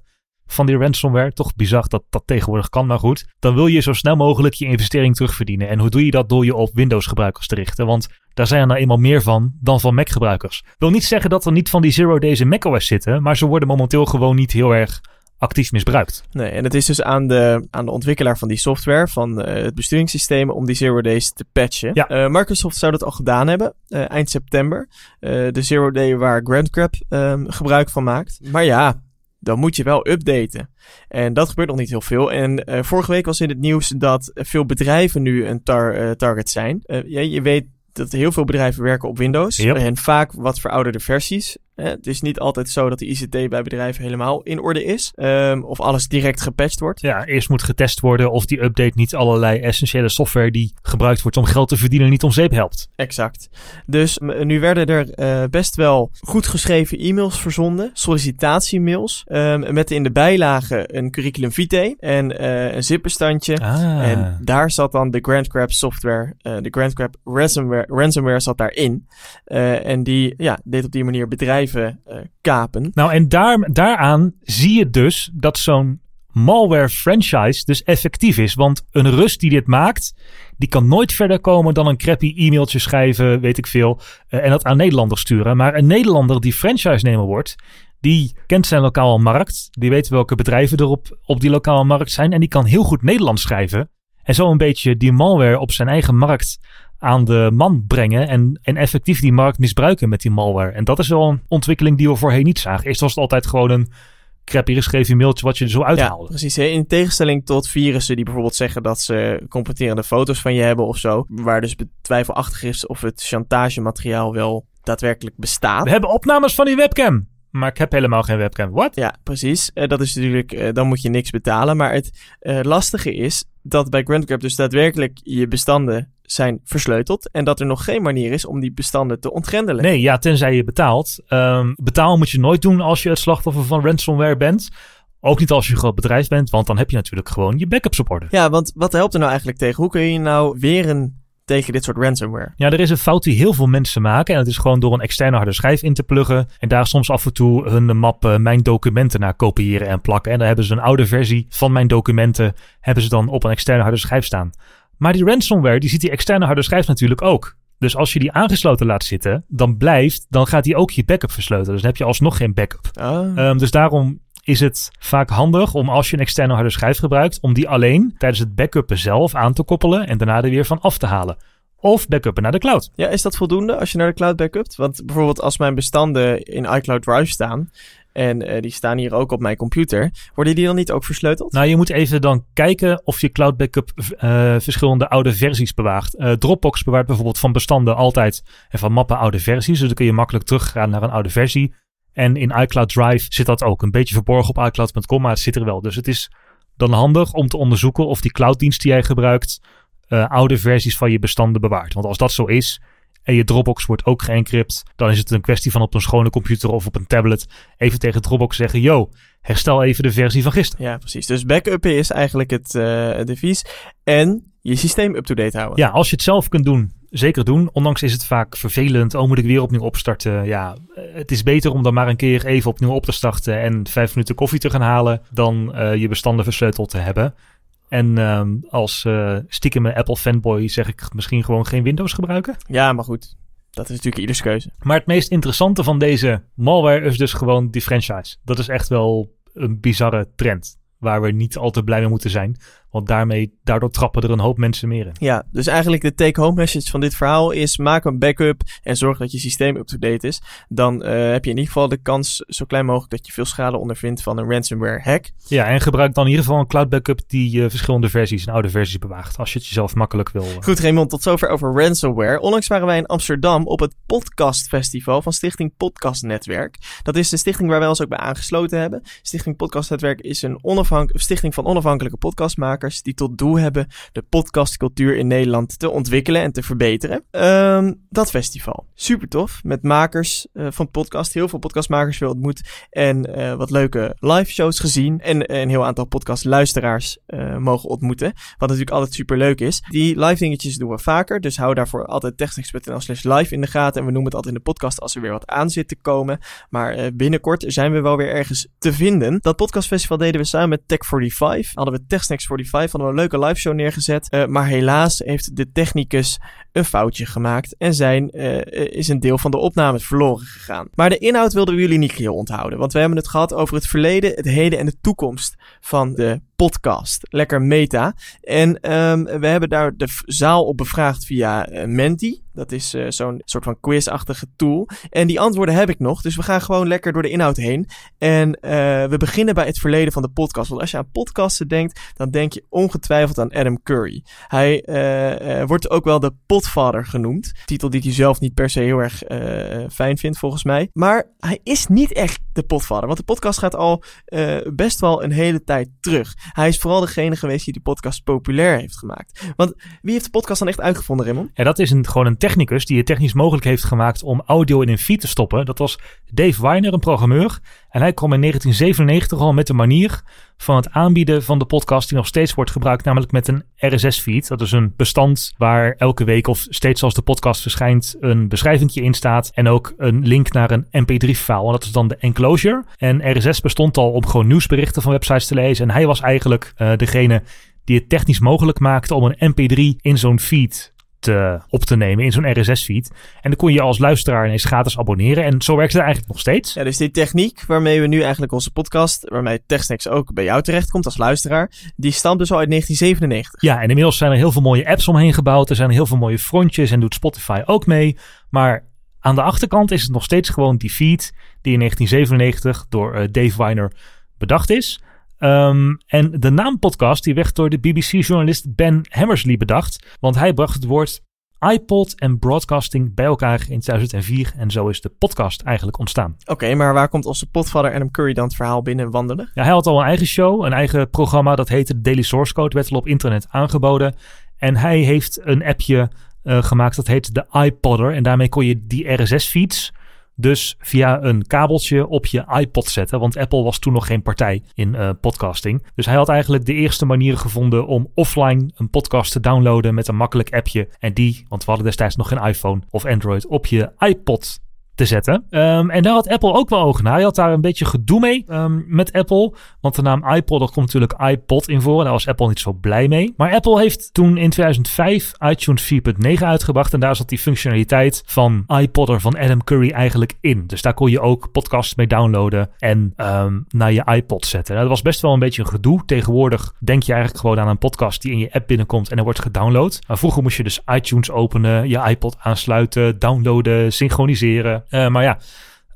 B: van die ransomware. Toch bizar dat dat tegenwoordig kan, maar goed. Dan wil je zo snel mogelijk je investering terugverdienen. En hoe doe je dat? Door je op Windows-gebruikers te richten. Want daar zijn er nou eenmaal meer van dan van Mac-gebruikers. Wil niet zeggen dat er niet van die zero days in macOS zitten, maar ze worden momenteel gewoon niet heel erg actief misbruikt.
A: Nee, en het is dus aan de, aan de ontwikkelaar van die software, van uh, het besturingssysteem, om die zero days te patchen.
B: Ja.
A: Uh, Microsoft zou dat al gedaan hebben, uh, eind september. de zero day waar GrandCrab um, gebruik van maakt. Maar ja, dan moet je wel updaten. En dat gebeurt nog niet heel veel. En uh, vorige week was in het nieuws dat veel bedrijven nu een tar uh, target zijn. Uh, ja, je weet dat heel veel bedrijven werken op Windows.
B: Yep.
A: En vaak wat verouderde versies. Het is niet altijd zo dat de ICT bij bedrijven helemaal in orde is. Um, of alles direct gepatcht wordt.
B: Ja, eerst moet getest worden of die update niet allerlei essentiële software die gebruikt wordt om geld te verdienen niet om zeep helpt.
A: Exact. Dus nu werden er uh, best wel goed geschreven e-mails verzonden. Sollicitatiemails. Um, met in de bijlage een curriculum vitae en uh, een zipbestandje.
B: Ah.
A: En daar zat dan de GrandCrab software, uh, de GrandCrab ransomware, ransomware zat daarin. en die ja, deed op die manier bedrijven uh, kapen.
B: Nou, en daar, daaraan zie je dus dat zo'n malware franchise dus effectief is. Want een Rust die dit maakt, die kan nooit verder komen dan een crappy e-mailtje schrijven, weet ik veel, uh, en dat aan Nederlanders sturen. Maar een Nederlander die franchise-nemer wordt, die kent zijn lokale markt, die weet welke bedrijven er op, op die lokale markt zijn en die kan heel goed Nederlands schrijven. En zo een beetje die malware op zijn eigen markt aan de man brengen en, en effectief die markt misbruiken met die malware. En dat is wel een ontwikkeling die we voorheen niet zagen. Eerst was het altijd gewoon een crappy geschreven mailtje wat je er zo uithaalde.
A: Ja, precies. In tegenstelling tot virussen die bijvoorbeeld zeggen dat ze compromitterende foto's van je hebben of zo, waar dus twijfelachtig is of het chantagemateriaal wel daadwerkelijk bestaat.
B: We hebben opnames van die webcam. Maar ik heb helemaal geen webcam. Wat?
A: Ja, precies. Uh, dat is natuurlijk, uh, dan moet je niks betalen. Maar het uh, lastige is dat bij GrandCrab dus daadwerkelijk je bestanden zijn versleuteld. En dat er nog geen manier is om die bestanden te ontgrendelen.
B: Nee, ja, tenzij je betaalt. Um, betaal moet je nooit doen als je het slachtoffer van ransomware bent. Ook niet als je een groot bedrijf bent, want dan heb je natuurlijk gewoon je backups op orde.
A: Ja, want wat helpt er nou eigenlijk tegen? Hoe kun je nou weer een tegen dit soort ransomware.
B: Ja, er is een fout die heel veel mensen maken. En dat is gewoon door een externe harde schijf in te pluggen. En daar soms af en toe hun map uh, mijn documenten naar kopiëren en plakken. En dan hebben ze een oude versie van mijn documenten. Hebben ze dan op een externe harde schijf staan. Maar die ransomware, die ziet die externe harde schijf natuurlijk ook. Dus als je die aangesloten laat zitten, dan blijft, dan gaat die ook je backup versleutelen. Dus dan heb je alsnog geen backup.
A: Oh.
B: Um, dus daarom is het vaak handig om als je een externe harde schijf gebruikt, om die alleen tijdens het backuppen zelf aan te koppelen en daarna er weer van af te halen. Of backuppen naar de cloud.
A: Ja, is dat voldoende als je naar de cloud backupt? Want bijvoorbeeld als mijn bestanden in iCloud Drive staan, en uh, die staan hier ook op mijn computer. Worden die dan niet ook versleuteld?
B: Nou, je moet even dan kijken of je cloud backup uh, verschillende oude versies bewaart. Uh, Dropbox bewaart bijvoorbeeld van bestanden altijd en van mappen oude versies. Dus dan kun je makkelijk teruggaan naar een oude versie. En in iCloud Drive zit dat ook. Een beetje verborgen op iCloud.com, maar het zit er wel. Dus het is dan handig om te onderzoeken of die clouddienst die jij gebruikt oude versies van je bestanden bewaart. Want als dat zo is, en je Dropbox wordt ook geëncrypt, dan is het een kwestie van op een schone computer of op een tablet even tegen Dropbox zeggen: Yo, herstel even de versie van gisteren.
A: Ja, precies. Dus backuppen is eigenlijk het uh, devies. En je systeem up-to-date houden.
B: Ja, als je het zelf kunt doen, zeker doen. Ondanks is het vaak vervelend. Oh, moet ik weer opnieuw opstarten? Ja, het is beter om dan maar een keer even opnieuw op te starten en vijf minuten koffie te gaan halen dan uh, je bestanden versleuteld te hebben. En um, als uh, stiekem Apple fanboy zeg ik misschien gewoon geen Windows gebruiken.
A: Ja, maar goed. Dat is natuurlijk ieders keuze.
B: Maar het meest interessante van deze malware is dus gewoon die franchise. Dat is echt wel een bizarre trend. Waar we niet al te blij mee moeten zijn. Want daarmee, daardoor trappen er een hoop mensen meer in.
A: Ja, dus eigenlijk de take-home message van dit verhaal is: maak een backup en zorg dat je systeem up-to-date is. Dan uh, heb je in ieder geval de kans zo klein mogelijk dat je veel schade ondervindt van een ransomware hack.
B: Ja, en gebruik dan in ieder geval een cloud backup die uh, verschillende versies en oude versies bewaagt. Als je het jezelf makkelijk wil.
A: Goed, Raymond, tot zover over ransomware. Onlangs waren wij in Amsterdam op het Podcast Festival van Stichting Podcast Netwerk. Dat is de stichting waar wij ons ook bij aangesloten hebben. Stichting Podcast Netwerk is een stichting van onafhankelijke podcastmakers die tot doel hebben de podcastcultuur in Nederland te ontwikkelen en te verbeteren. Um, dat festival. Super tof. Met makers uh, van podcast. Heel veel podcastmakers weer ontmoet. En uh, wat leuke live shows gezien. En een heel aantal podcastluisteraars uh, mogen ontmoeten. Wat natuurlijk altijd super leuk is. Die live dingetjes doen we vaker. Dus hou daarvoor altijd technics.nl slash live in de gaten. En we noemen het altijd in de podcast als er weer wat aan zit te komen. Maar binnenkort zijn we wel weer ergens te vinden. Dat podcastfestival deden we samen met Tech45. Hadden we TechSnacks45. Hadden we een leuke live show neergezet. maar helaas heeft de technicus een foutje gemaakt. En zijn is een deel van de opnames verloren gegaan. Maar de inhoud wilden we jullie niet geheel onthouden. Want we hebben het gehad over het verleden, het heden en de toekomst van de podcast. Lekker meta. En um, we hebben daar de zaal op bevraagd via uh, Menti. Dat is uh, zo'n soort van quizachtige tool. En die antwoorden heb ik nog. Dus we gaan gewoon lekker door de inhoud heen. En uh, we beginnen bij het verleden van de podcast. Want als je aan podcasten denkt, dan denk je ongetwijfeld aan Adam Curry. Hij wordt ook wel de potvader genoemd. Titel die hij zelf niet per se heel erg fijn vindt, volgens mij. Maar hij is niet echt de potvader. Want de podcast gaat al best wel een hele tijd terug. Hij is vooral degene geweest die de podcast populair heeft gemaakt. Want wie heeft de podcast dan echt uitgevonden, Raymond?
B: Ja, dat is een, gewoon een technicus die het technisch mogelijk heeft gemaakt om audio in een feed te stoppen. Dat was Dave Weiner, een programmeur. En hij kwam in 1997 al met de manier van het aanbieden van de podcast die nog steeds wordt gebruikt, namelijk met een RSS-feed. Dat is een bestand waar elke week of steeds als de podcast verschijnt een beschrijving in staat en ook een link naar een mp3-file. En dat is dan de En RSS bestond al om gewoon nieuwsberichten van websites te lezen. En hij was eigenlijk uh, degene die het technisch mogelijk maakte om een mp3 in zo'n feed te, op te nemen in zo'n RSS-feed. En dan kon je als luisteraar ineens gratis abonneren. En zo werkt het eigenlijk nog steeds.
A: Ja, dus die techniek waarmee we nu eigenlijk onze podcast, waarmee TechSnacks ook bij jou terechtkomt als luisteraar, die stamt dus al uit 1997.
B: Ja, en inmiddels zijn er heel veel mooie apps omheen gebouwd. Er zijn heel veel mooie frontjes en doet Spotify ook mee. Maar aan de achterkant is het nog steeds gewoon die feed die in 1997 door uh, Dave Weiner bedacht is. Um, en de naam podcast die werd door de BBC-journalist Ben Hammersley bedacht. Want hij bracht het woord iPod en broadcasting bij elkaar in 2004. En zo is de podcast eigenlijk ontstaan.
A: Oké, maar waar komt onze potvader Adam Curry dan het verhaal binnen wandelen?
B: Ja, hij had al een eigen show, een eigen programma. Dat heette Daily Source Code, werd al op internet aangeboden. En hij heeft een appje uh, gemaakt dat heet de iPodder. En daarmee kon je die RSS-feeds dus via een kabeltje op je iPod zetten. Want Apple was toen nog geen partij in uh, podcasting. Dus hij had eigenlijk de eerste manier gevonden om offline een podcast te downloaden met een makkelijk appje. En die, want we hadden destijds nog geen iPhone of Android, op je iPod te zetten. Um, en daar had Apple ook wel ogen naar. Hij had daar een beetje gedoe mee um, met Apple. Want de naam iPod, daar komt natuurlijk iPod in voor. En daar was Apple niet zo blij mee. Maar Apple heeft toen in 2005 iTunes 4.9 uitgebracht. En daar zat die functionaliteit van iPodder van Adam Curry eigenlijk in. Dus daar kon je ook podcasts mee downloaden en um, naar je iPod zetten. Nou, dat was best wel een beetje een gedoe. Tegenwoordig denk je eigenlijk gewoon aan een podcast die in je app binnenkomt en er wordt gedownload. Maar vroeger moest je dus iTunes openen, je iPod aansluiten, downloaden, synchroniseren. Uh, maar ja,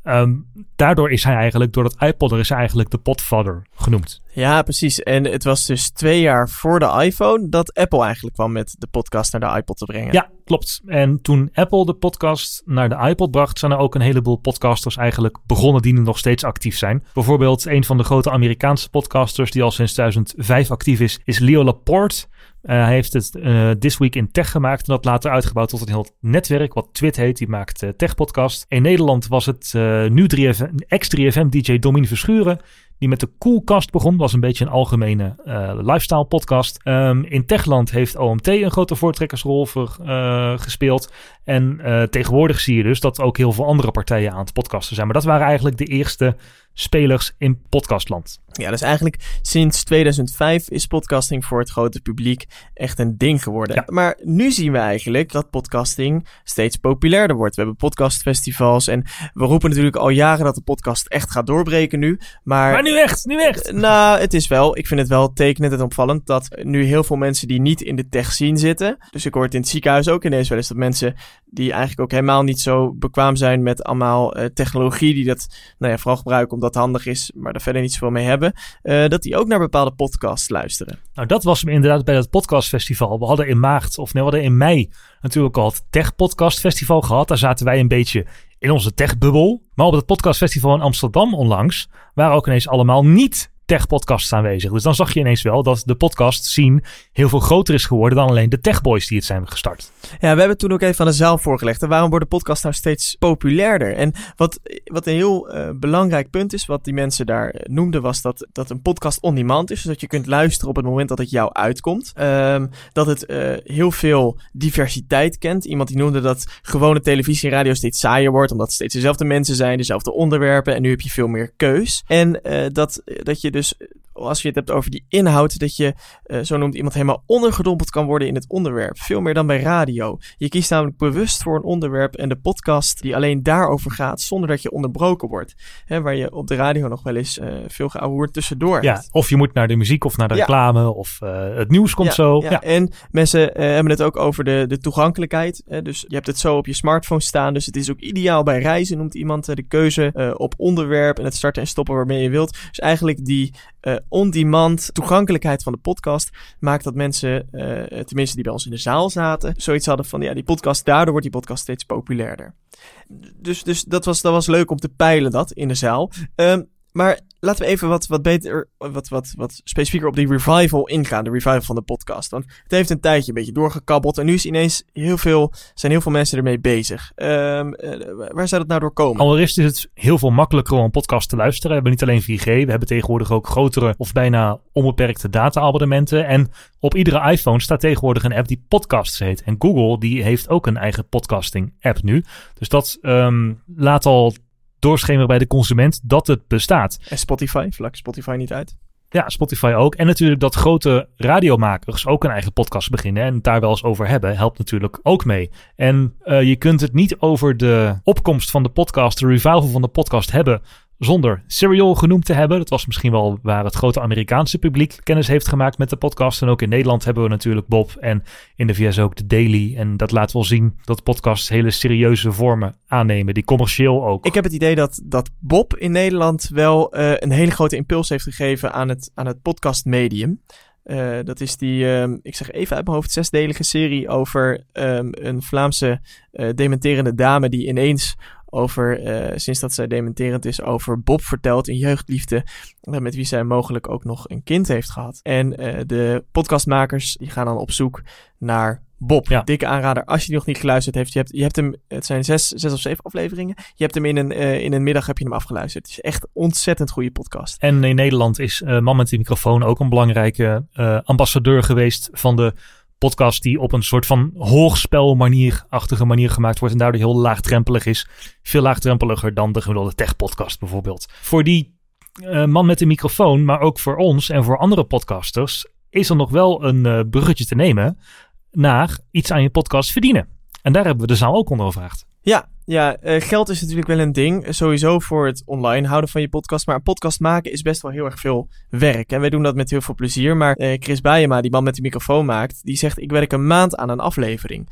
B: um, daardoor is hij eigenlijk, door dat iPodder is hij eigenlijk de potvader genoemd.
A: Ja, precies. En het was dus twee jaar voor de iPhone dat Apple eigenlijk kwam met de podcast naar de iPod te brengen.
B: Ja, klopt. En toen Apple de podcast naar de iPod bracht, zijn er ook een heleboel podcasters eigenlijk begonnen die nu nog steeds actief zijn. Bijvoorbeeld een van de grote Amerikaanse podcasters die al sinds 2005 actief is, is Leo Laporte. Uh, hij heeft het uh, This Week in Tech gemaakt en dat later uitgebouwd tot een heel netwerk wat Twit heet. Die maakt uh, tech-podcast. In Nederland was het nu 3FM, ex-3FM-DJ Domien Verschuren die met de Coolcast begon. was een beetje een algemene uh, lifestyle podcast. Um, in Techland heeft OMT een grote voortrekkersrol voor, uh, gespeeld. En uh, tegenwoordig zie je dus dat ook heel veel andere partijen aan het podcasten zijn. Maar dat waren eigenlijk de eerste spelers in podcastland.
A: Ja, dus eigenlijk sinds 2005 is podcasting voor het grote publiek echt een ding geworden. Ja. Maar nu zien we eigenlijk dat podcasting steeds populairder wordt. We hebben podcastfestivals en we roepen natuurlijk al jaren dat de podcast echt gaat doorbreken nu. Maar,
B: maar nu echt, nu echt.
A: Nou, het is wel, ik vind het wel tekenend en opvallend dat nu heel veel mensen die niet in de tech zien zitten. Dus ik hoor het in het ziekenhuis ook ineens wel eens dat mensen die eigenlijk ook helemaal niet zo bekwaam zijn met allemaal uh, technologie, die dat nou ja, vooral gebruiken omdat het handig is, maar daar verder niet zoveel mee hebben, uh, dat die ook naar bepaalde podcasts luisteren.
B: Nou, dat was inderdaad bij dat podcastfestival. We hadden in maart, of nee, we hadden in mei natuurlijk al het Tech Podcast Festival gehad. Daar zaten wij een beetje in onze techbubbel. Maar op het podcastfestival in Amsterdam onlangs waren ook ineens allemaal niet tech-podcasts aanwezig. Dus dan zag je ineens wel dat de podcast scene heel veel groter is geworden dan alleen de techboys die het zijn gestart.
A: Ja, we hebben toen ook even aan de zaal voorgelegd. En waarom worden podcasts nou steeds populairder? En wat, wat een heel uh, belangrijk punt is, wat die mensen daar noemden, was dat, dat een podcast on-demand is. Dus dat je kunt luisteren op het moment dat het jou uitkomt. Um, dat het uh, heel veel diversiteit kent. Iemand die noemde dat gewone televisie en radio steeds saaier wordt, omdat het steeds dezelfde mensen zijn, dezelfde onderwerpen. En nu heb je veel meer keus. En uh, dat, dat je dus there's als je het hebt over die inhoud, dat je, uh, zo noemt iemand, helemaal ondergedompeld kan worden in het onderwerp. Veel meer dan bij radio. Je kiest namelijk bewust voor een onderwerp en de podcast die alleen daarover gaat, zonder dat je onderbroken wordt. Hè, waar je op de radio nog wel eens uh, veel geouwehoerd tussendoor
B: ja, Of je moet naar de muziek of naar de ja. reclame of uh, het nieuws komt
A: ja,
B: zo.
A: Ja. En mensen hebben het ook over de, de toegankelijkheid. Hè, dus je hebt het zo op je smartphone staan, dus het is ook ideaal bij reizen, noemt iemand de keuze op onderwerp en het starten en stoppen waarmee je wilt. Dus eigenlijk die on-demand toegankelijkheid van de podcast maakt dat mensen, uh, tenminste die bij ons in de zaal zaten, zoiets hadden van ja, die podcast, daardoor wordt die podcast steeds populairder. Dus, dus dat, was, dat was leuk om te peilen dat in de zaal. Um, maar laten we even wat, wat beter, wat, wat, wat specifieker op die revival ingaan. De revival van de podcast. Want het heeft een tijdje een beetje doorgekabbeld. En nu is ineens heel veel, zijn heel veel mensen ermee bezig. Um, uh, waar zou dat nou door komen?
B: Allereerst is het heel veel makkelijker om een podcast te luisteren. We hebben niet alleen 4G. We hebben tegenwoordig ook grotere of bijna onbeperkte data-abonnementen. En op iedere iPhone staat tegenwoordig een app die Podcasts heet. En Google die heeft ook een eigen podcasting app nu. Dus dat um, laat al doorschemeren bij de consument dat het bestaat.
A: En Spotify, vlak Spotify niet uit?
B: Ja, Spotify ook. En natuurlijk dat grote radiomakers ook een eigen podcast beginnen en het daar wel eens over hebben, helpt natuurlijk ook mee. En uh, je kunt het niet over de opkomst van de podcast, de revival van de podcast hebben zonder Serial genoemd te hebben. Dat was misschien wel waar het grote Amerikaanse publiek kennis heeft gemaakt met de podcast. En ook in Nederland hebben we natuurlijk Bob en in de VS ook de Daily. En dat laat wel zien dat podcasts hele serieuze vormen aannemen, die commercieel ook.
A: Ik heb het idee dat, dat Bob in Nederland wel uh, een hele grote impuls heeft gegeven aan het, aan het podcastmedium. Uh, dat is die, um, ik zeg even uit mijn hoofd, zesdelige serie over um, een Vlaamse uh, dementerende dame die ineens over, uh, sinds dat zij dementerend is, over Bob vertelt, een jeugdliefde, uh, met wie zij mogelijk ook nog een kind heeft gehad. En uh, de podcastmakers die gaan dan op zoek naar Bob. Ja. Dikke aanrader als je die nog niet geluisterd heeft. Je hebt, je hebt hem, het zijn zes, zes of zeven afleveringen. Je hebt hem in een, in een middag heb je hem afgeluisterd. Het is echt ontzettend goede podcast.
B: En in Nederland is Man met de microfoon ook een belangrijke ambassadeur geweest van de podcast die op een soort van hoogspelmanierachtige manier gemaakt wordt en daardoor heel laagdrempelig is. Veel laagdrempeliger dan de gemiddelde tech-podcast bijvoorbeeld. Voor die uh, man met de microfoon, maar ook voor ons en voor andere podcasters, is er nog wel een uh, bruggetje te nemen naar iets aan je podcast verdienen. En daar hebben we de zaal ook onder gevraagd.
A: Ja, ja, uh, geld is natuurlijk wel een ding. Sowieso voor het online houden van je podcast. Maar een podcast maken is best wel heel erg veel werk. En wij doen dat met heel veel plezier. Maar uh, Chris Bijema, die man met de microfoon maakt, die zegt: Ik werk een maand aan een aflevering.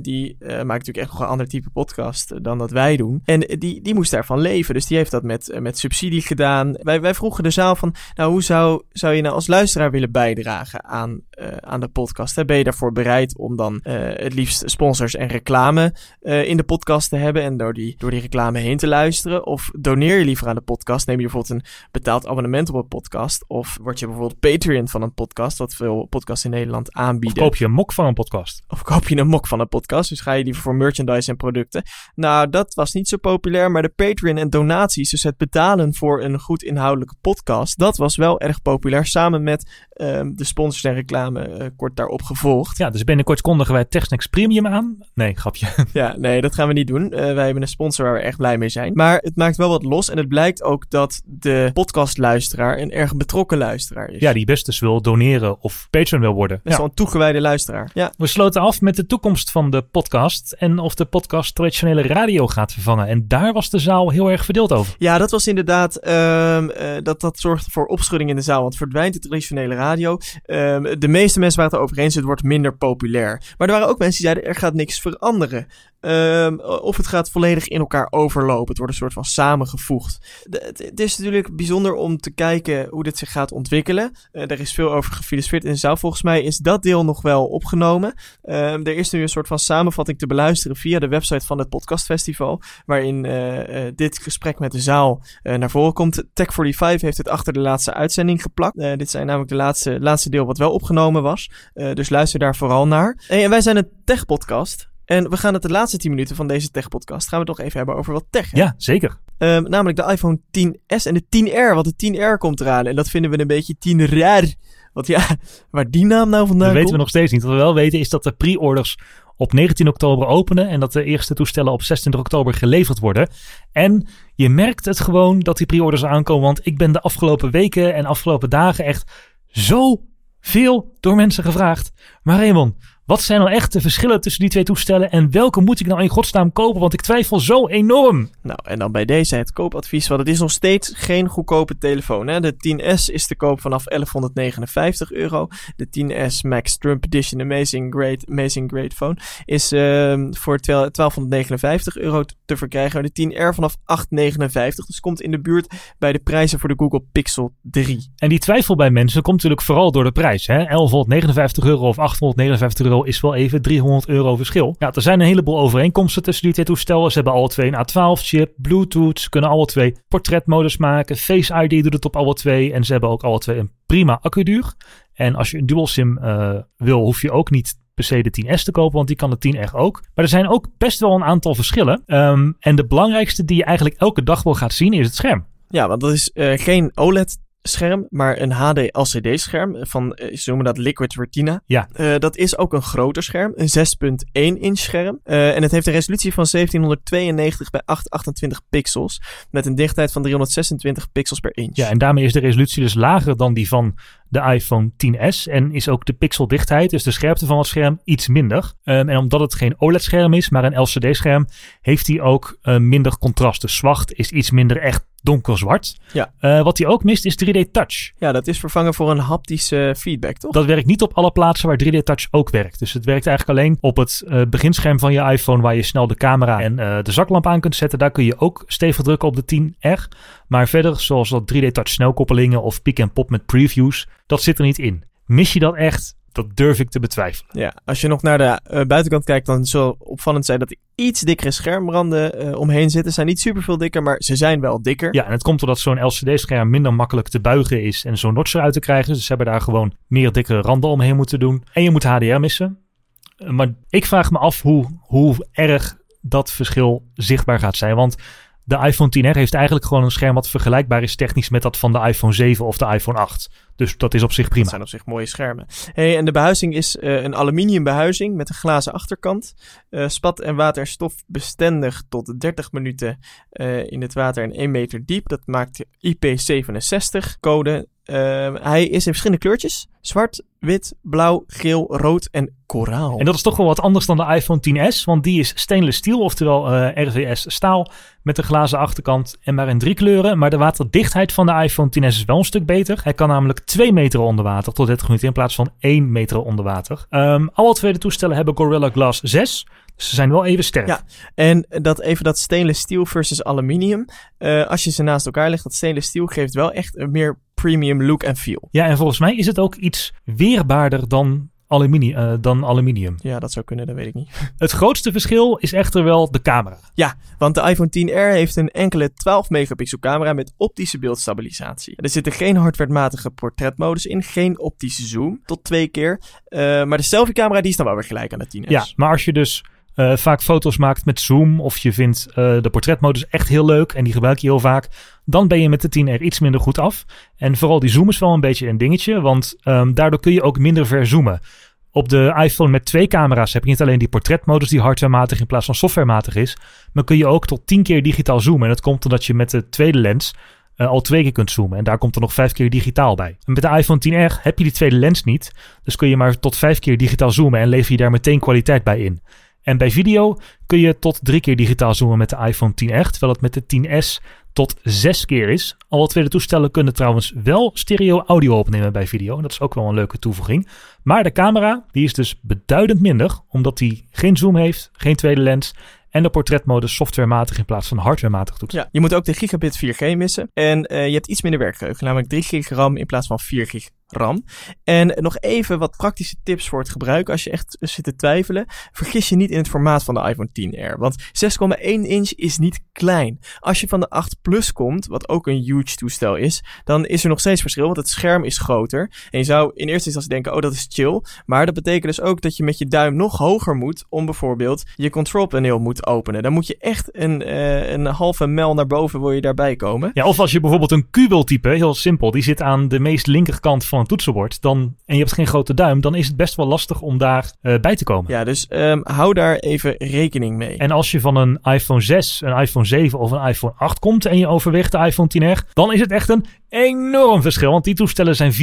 A: Die maakt natuurlijk echt nog een ander type podcast dan dat wij doen. En die, die moest daarvan leven. Dus die heeft dat met, met subsidie gedaan. Wij, wij vroegen de zaal van: Nou, hoe zou, zou je nou als luisteraar willen bijdragen aan, aan de podcast? Ben je daarvoor bereid om dan het liefst sponsors en reclame in de podcast te hebben? En door die, door die reclame heen te luisteren? Of doneer je liever aan de podcast? Neem je bijvoorbeeld een betaald abonnement op een podcast? Of word je bijvoorbeeld Patreon van een podcast, wat veel podcasts in Nederland aanbieden?
B: Of koop je een mok van een podcast?
A: Of koop je een mok van een podcast? Dus ga je liever voor merchandise en producten? Nou, dat was niet zo populair, maar de Patreon en donaties, dus het betalen voor een goed inhoudelijke podcast, dat was wel erg populair. Samen met um, de sponsors en reclame uh, kort daarop gevolgd.
B: Ja, dus binnenkort kondigen wij TechSnacks Premium aan. Nee, grapje.
A: Ja, nee, dat gaan we niet doen. Uh, wij hebben een sponsor waar we echt blij mee zijn. Maar het maakt wel wat los en het blijkt ook dat de podcastluisteraar een erg betrokken luisteraar is.
B: Ja, die best dus wil doneren of patron wil worden.
A: Dat is wel een toegewijde luisteraar. Ja.
B: We sloten af met de toekomst van de podcast en of de podcast traditionele radio gaat vervangen. En daar was de zaal heel erg verdeeld over.
A: Ja, dat was inderdaad, ehm, eh, dat, dat zorgt voor opschudding in de zaal. Want verdwijnt de traditionele radio. Ehm, de meeste mensen waren het erover eens, het wordt minder populair. Maar er waren ook mensen die zeiden, er gaat niks veranderen. Ehm, of het gaat volledig in elkaar overlopen. Het wordt een soort van samengevoegd. Het, is natuurlijk bijzonder om te kijken hoe dit zich gaat ontwikkelen. Eh, er is veel over gefilosofeerd in de zaal. Volgens mij is dat deel nog wel opgenomen. Ehm, er is nu een soort van samenvatting te beluisteren via de website van het podcastfestival. Waarin eh, eh, dit gesprek met de zaal naar voren komt. Tech45 heeft het achter de laatste uitzending geplakt. Dit zijn namelijk de laatste, laatste deel wat wel opgenomen was. Dus luister daar vooral naar. En wij zijn een tech-podcast. En we gaan het de laatste 10 minuten van deze tech-podcast gaan we het nog even hebben over wat tech. hè?
B: Ja, zeker.
A: Ehm, namelijk de iPhone 10s en de 10R. Want de 10R komt eraan. En dat vinden we een beetje 10 raar. Want ja, *laughs* waar die naam nou vandaan
B: Dat weten we nog steeds niet. Wat we wel weten is dat de pre-orders op 19 oktober openen en dat de eerste toestellen op 26 oktober geleverd worden. En je merkt het gewoon dat die pre-orders aankomen, want ik ben de afgelopen weken en afgelopen dagen echt zo veel door mensen gevraagd. Maar Raymond, wat zijn nou echt de verschillen tussen die twee toestellen en welke moet ik nou in godsnaam kopen? Want ik twijfel zo enorm.
A: Nou, en dan bij deze het koopadvies. Want het is nog steeds geen goedkope telefoon. Hè? De 10S is te koop vanaf 1159 euro. De 10S Max Trump Edition Amazing Great, Amazing Great Phone is ehm, voor 12 1259 euro te- verkrijgen. De 10R vanaf 859. Dus komt in de buurt bij de prijzen voor de Google Pixel 3.
B: En die twijfel bij mensen komt natuurlijk vooral door de prijs. Hè? 1159 euro of 859 euro is wel even 300 euro verschil. Ja, er zijn een heleboel overeenkomsten tussen die twee toestellen. Ze hebben alle twee een A12-chip, Bluetooth, kunnen alle twee portretmodus maken. Face ID doet het op alle twee. En ze hebben ook alle twee een prima accuduur. En als je een dual SIM eh, wil, hoef je ook niet per se de 10S te kopen, want die kan de 10 echt ook. Maar er zijn ook best wel een aantal verschillen. Ehm, en de belangrijkste die je eigenlijk elke dag wel gaat zien is het scherm.
A: Ja, want dat is eh, geen OLED-scherm, maar een HD LCD-scherm van, eh, ze noemen dat Liquid Retina.
B: Ja.
A: Eh, dat is ook een groter scherm, een 6.1 inch scherm. Eh, en het heeft een resolutie van 1792 bij 828 pixels, met een dichtheid van 326 pixels per inch.
B: Ja, en daarmee is de resolutie dus lager dan die van de iPhone 10s. En is ook de pixeldichtheid, dus de scherpte van het scherm, iets minder. Um, en omdat het geen OLED-scherm is, maar een LCD-scherm, heeft hij ook uh, minder contrast. Dus zwart is iets minder echt donkerzwart.
A: Ja.
B: Uh, wat hij ook mist is 3D Touch.
A: Ja, dat is vervangen voor een haptische feedback, toch?
B: Dat werkt niet op alle plaatsen waar 3D Touch ook werkt. Dus het werkt eigenlijk alleen op het uh, beginscherm van je iPhone, waar je snel de camera en uh, de zaklamp aan kunt zetten. Daar kun je ook stevig drukken op de 10R. Maar verder, zoals dat 3D Touch snelkoppelingen of pick en pop met previews, dat zit er niet in. Mis je dat echt? Dat durf ik te betwijfelen.
A: Ja, als je nog naar de uh, buitenkant kijkt, dan zal opvallend zijn dat er iets dikkere schermranden uh, omheen zitten. Ze zijn niet super veel dikker, maar ze zijn wel dikker.
B: Ja, en het komt doordat zo'n LCD-scherm minder makkelijk te buigen is en zo'n notch eruit te krijgen. Dus ze hebben daar gewoon meer dikkere randen omheen moeten doen. En je moet HDR missen. Maar ik vraag me af hoe, hoe erg dat verschil zichtbaar gaat zijn. Want de iPhone 10R heeft eigenlijk gewoon een scherm wat vergelijkbaar is technisch met dat van de iPhone 7 of de iPhone 8. Dus dat is op zich prima.
A: Dat zijn op zich mooie schermen. Hey, en de behuizing is uh, een aluminium behuizing met een glazen achterkant. Uh, spat- en waterstofbestendig tot 30 minuten uh, in het water en 1 meter diep. Dat maakt IP67 code. Hij is in verschillende kleurtjes. Zwart, wit, blauw, geel, rood en koraal.
B: En dat is toch wel wat anders dan de iPhone 10s, want die is stainless steel, oftewel uh, RVS staal, met een glazen achterkant en maar in drie kleuren. Maar de waterdichtheid van de iPhone 10s is wel een stuk beter. Hij kan namelijk 2 meter onder water tot 30 minuten in plaats van 1 meter onder water. Um, alle twee de toestellen hebben Gorilla Glass 6. Dus ze zijn wel even sterk.
A: Ja, en dat even dat stainless steel versus aluminium. Uh, als je ze naast elkaar legt, dat stainless steel geeft wel echt een meer premium look en feel.
B: Ja, en volgens mij is het ook iets weerbaarder dan aluminium, uh, dan aluminium.
A: Ja, dat zou kunnen, dat weet ik niet. *laughs*
B: Het grootste verschil is echter wel de camera.
A: Ja, want de iPhone 10R heeft een enkele 12 megapixel camera met optische beeldstabilisatie. Er zit er geen hardwarematige portretmodus in, geen optische zoom, tot twee keer. Uh, maar de selfie camera die is dan wel weer gelijk aan de 10S.
B: Ja, maar als je dus uh, vaak foto's maakt met zoom of je vindt de portretmodus echt heel leuk en die gebruik je heel vaak, dan ben je met de 10R iets minder goed af. En vooral die zoom is wel een beetje een dingetje, want um, daardoor kun je ook minder ver zoomen. Op de iPhone met twee camera's heb je niet alleen die portretmodus die hardwarematig in plaats van softwarematig is, maar kun je ook tot 10 keer digitaal zoomen. En dat komt omdat je met de tweede lens uh, al twee keer kunt zoomen. En daar komt er nog vijf keer digitaal bij. En met de iPhone 10R heb je die tweede lens niet. Dus kun je maar tot vijf keer digitaal zoomen en lever je daar meteen kwaliteit bij in. En bij video kun je tot drie keer digitaal zoomen met de iPhone 10R, terwijl het met de 10S tot zes keer is. Alle tweede toestellen kunnen trouwens wel stereo audio opnemen bij video. Dat is ook wel een leuke toevoeging. Maar de camera, die is dus beduidend minder, omdat die geen zoom heeft, geen tweede lens en de portretmodus softwarematig in plaats van hardwarematig doet.
A: Ja, je moet ook de gigabit 4G missen. En uh, je hebt iets minder werkgeheugen, namelijk 3 gig RAM in plaats van 4 gig RAM. En nog even wat praktische tips voor het gebruik als je echt zit te twijfelen. Vergis je niet in het formaat van de iPhone 10R, want 6,1 inch is niet klein. Als je van de 8 Plus komt, wat ook een huge toestel is, dan is er nog steeds verschil, want het scherm is groter. En je zou in eerste instantie denken, oh dat is chill. Maar dat betekent dus ook dat je met je duim nog hoger moet om bijvoorbeeld je control paneel moet openen. Dan moet je echt een, uh, een halve mel naar boven wil je daarbij komen.
B: Ja, of als je bijvoorbeeld een wil typen, heel simpel, die zit aan de meest linkerkant van een toetsenbord, dan, en je hebt geen grote duim, dan is het best wel lastig om daar uh, bij te komen.
A: Ja, dus um, hou daar even rekening mee.
B: En als je van een iPhone 6, een iPhone 7 of een iPhone 8 komt en je overweegt de iPhone 10R, dan is het echt een enorm verschil. Want die toestellen zijn 4,7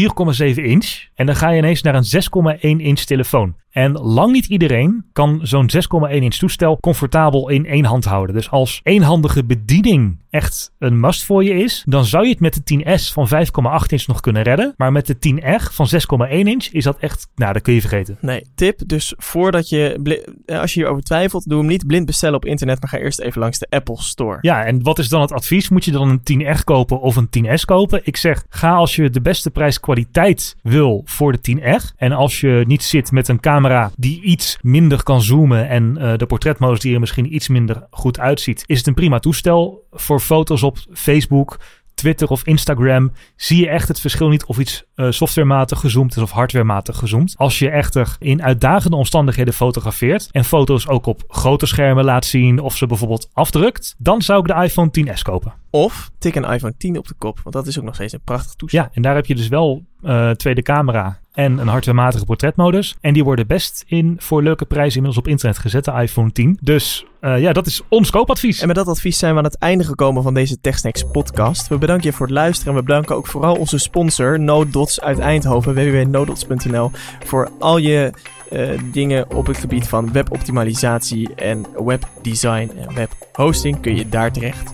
B: inch. En dan ga je ineens naar een 6,1 inch telefoon. En lang niet iedereen kan zo'n 6,1 inch toestel comfortabel in één hand houden. Dus als eenhandige bediening echt een must voor je is, dan zou je het met de 10S van 5,8 inch nog kunnen redden. Maar met de 10R van 6,1 inch is dat echt, nou, dat kun je vergeten.
A: Nee, tip. Dus voordat je, eh, als je hierover twijfelt, doe hem niet blind bestellen op internet, maar ga eerst even langs de Apple Store.
B: Ja, en wat is dan het advies? Moet je dan een 10R kopen of een 10S kopen? Ik zeg, ga als je de beste prijs kwaliteit wil voor de 10R. En als je niet zit met een camera die iets minder kan zoomen en uh, de portretmodus die er misschien iets minder goed uitziet, is het een prima toestel voor foto's op Facebook, Twitter of Instagram zie je echt het verschil niet of iets uh, softwarematig gezoomd is of hardwarematig gezoomd. Als je echter in uitdagende omstandigheden fotografeert en foto's ook op grote schermen laat zien of ze bijvoorbeeld afdrukt, dan zou ik de iPhone 10s kopen.
A: Of tik een iPhone 10 op de kop, want dat is ook nog steeds een prachtig toestel.
B: Ja, en daar heb je dus wel uh, tweede camera en een hardwarematige portretmodus. En die worden best in voor leuke prijzen inmiddels op internet gezet, de iPhone 10. Dus uh, ja, dat is ons koopadvies.
A: En met dat advies zijn we aan het einde gekomen van deze TechSnacks podcast. We bedanken je voor het luisteren en we bedanken ook vooral onze sponsor NoDots uit Eindhoven, www.nodots.nl, voor al je uh, dingen op het gebied van weboptimalisatie en webdesign en webhosting. Kun je daar terecht.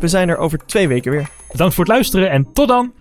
A: We zijn er over twee weken weer.
B: Bedankt voor het luisteren en tot dan!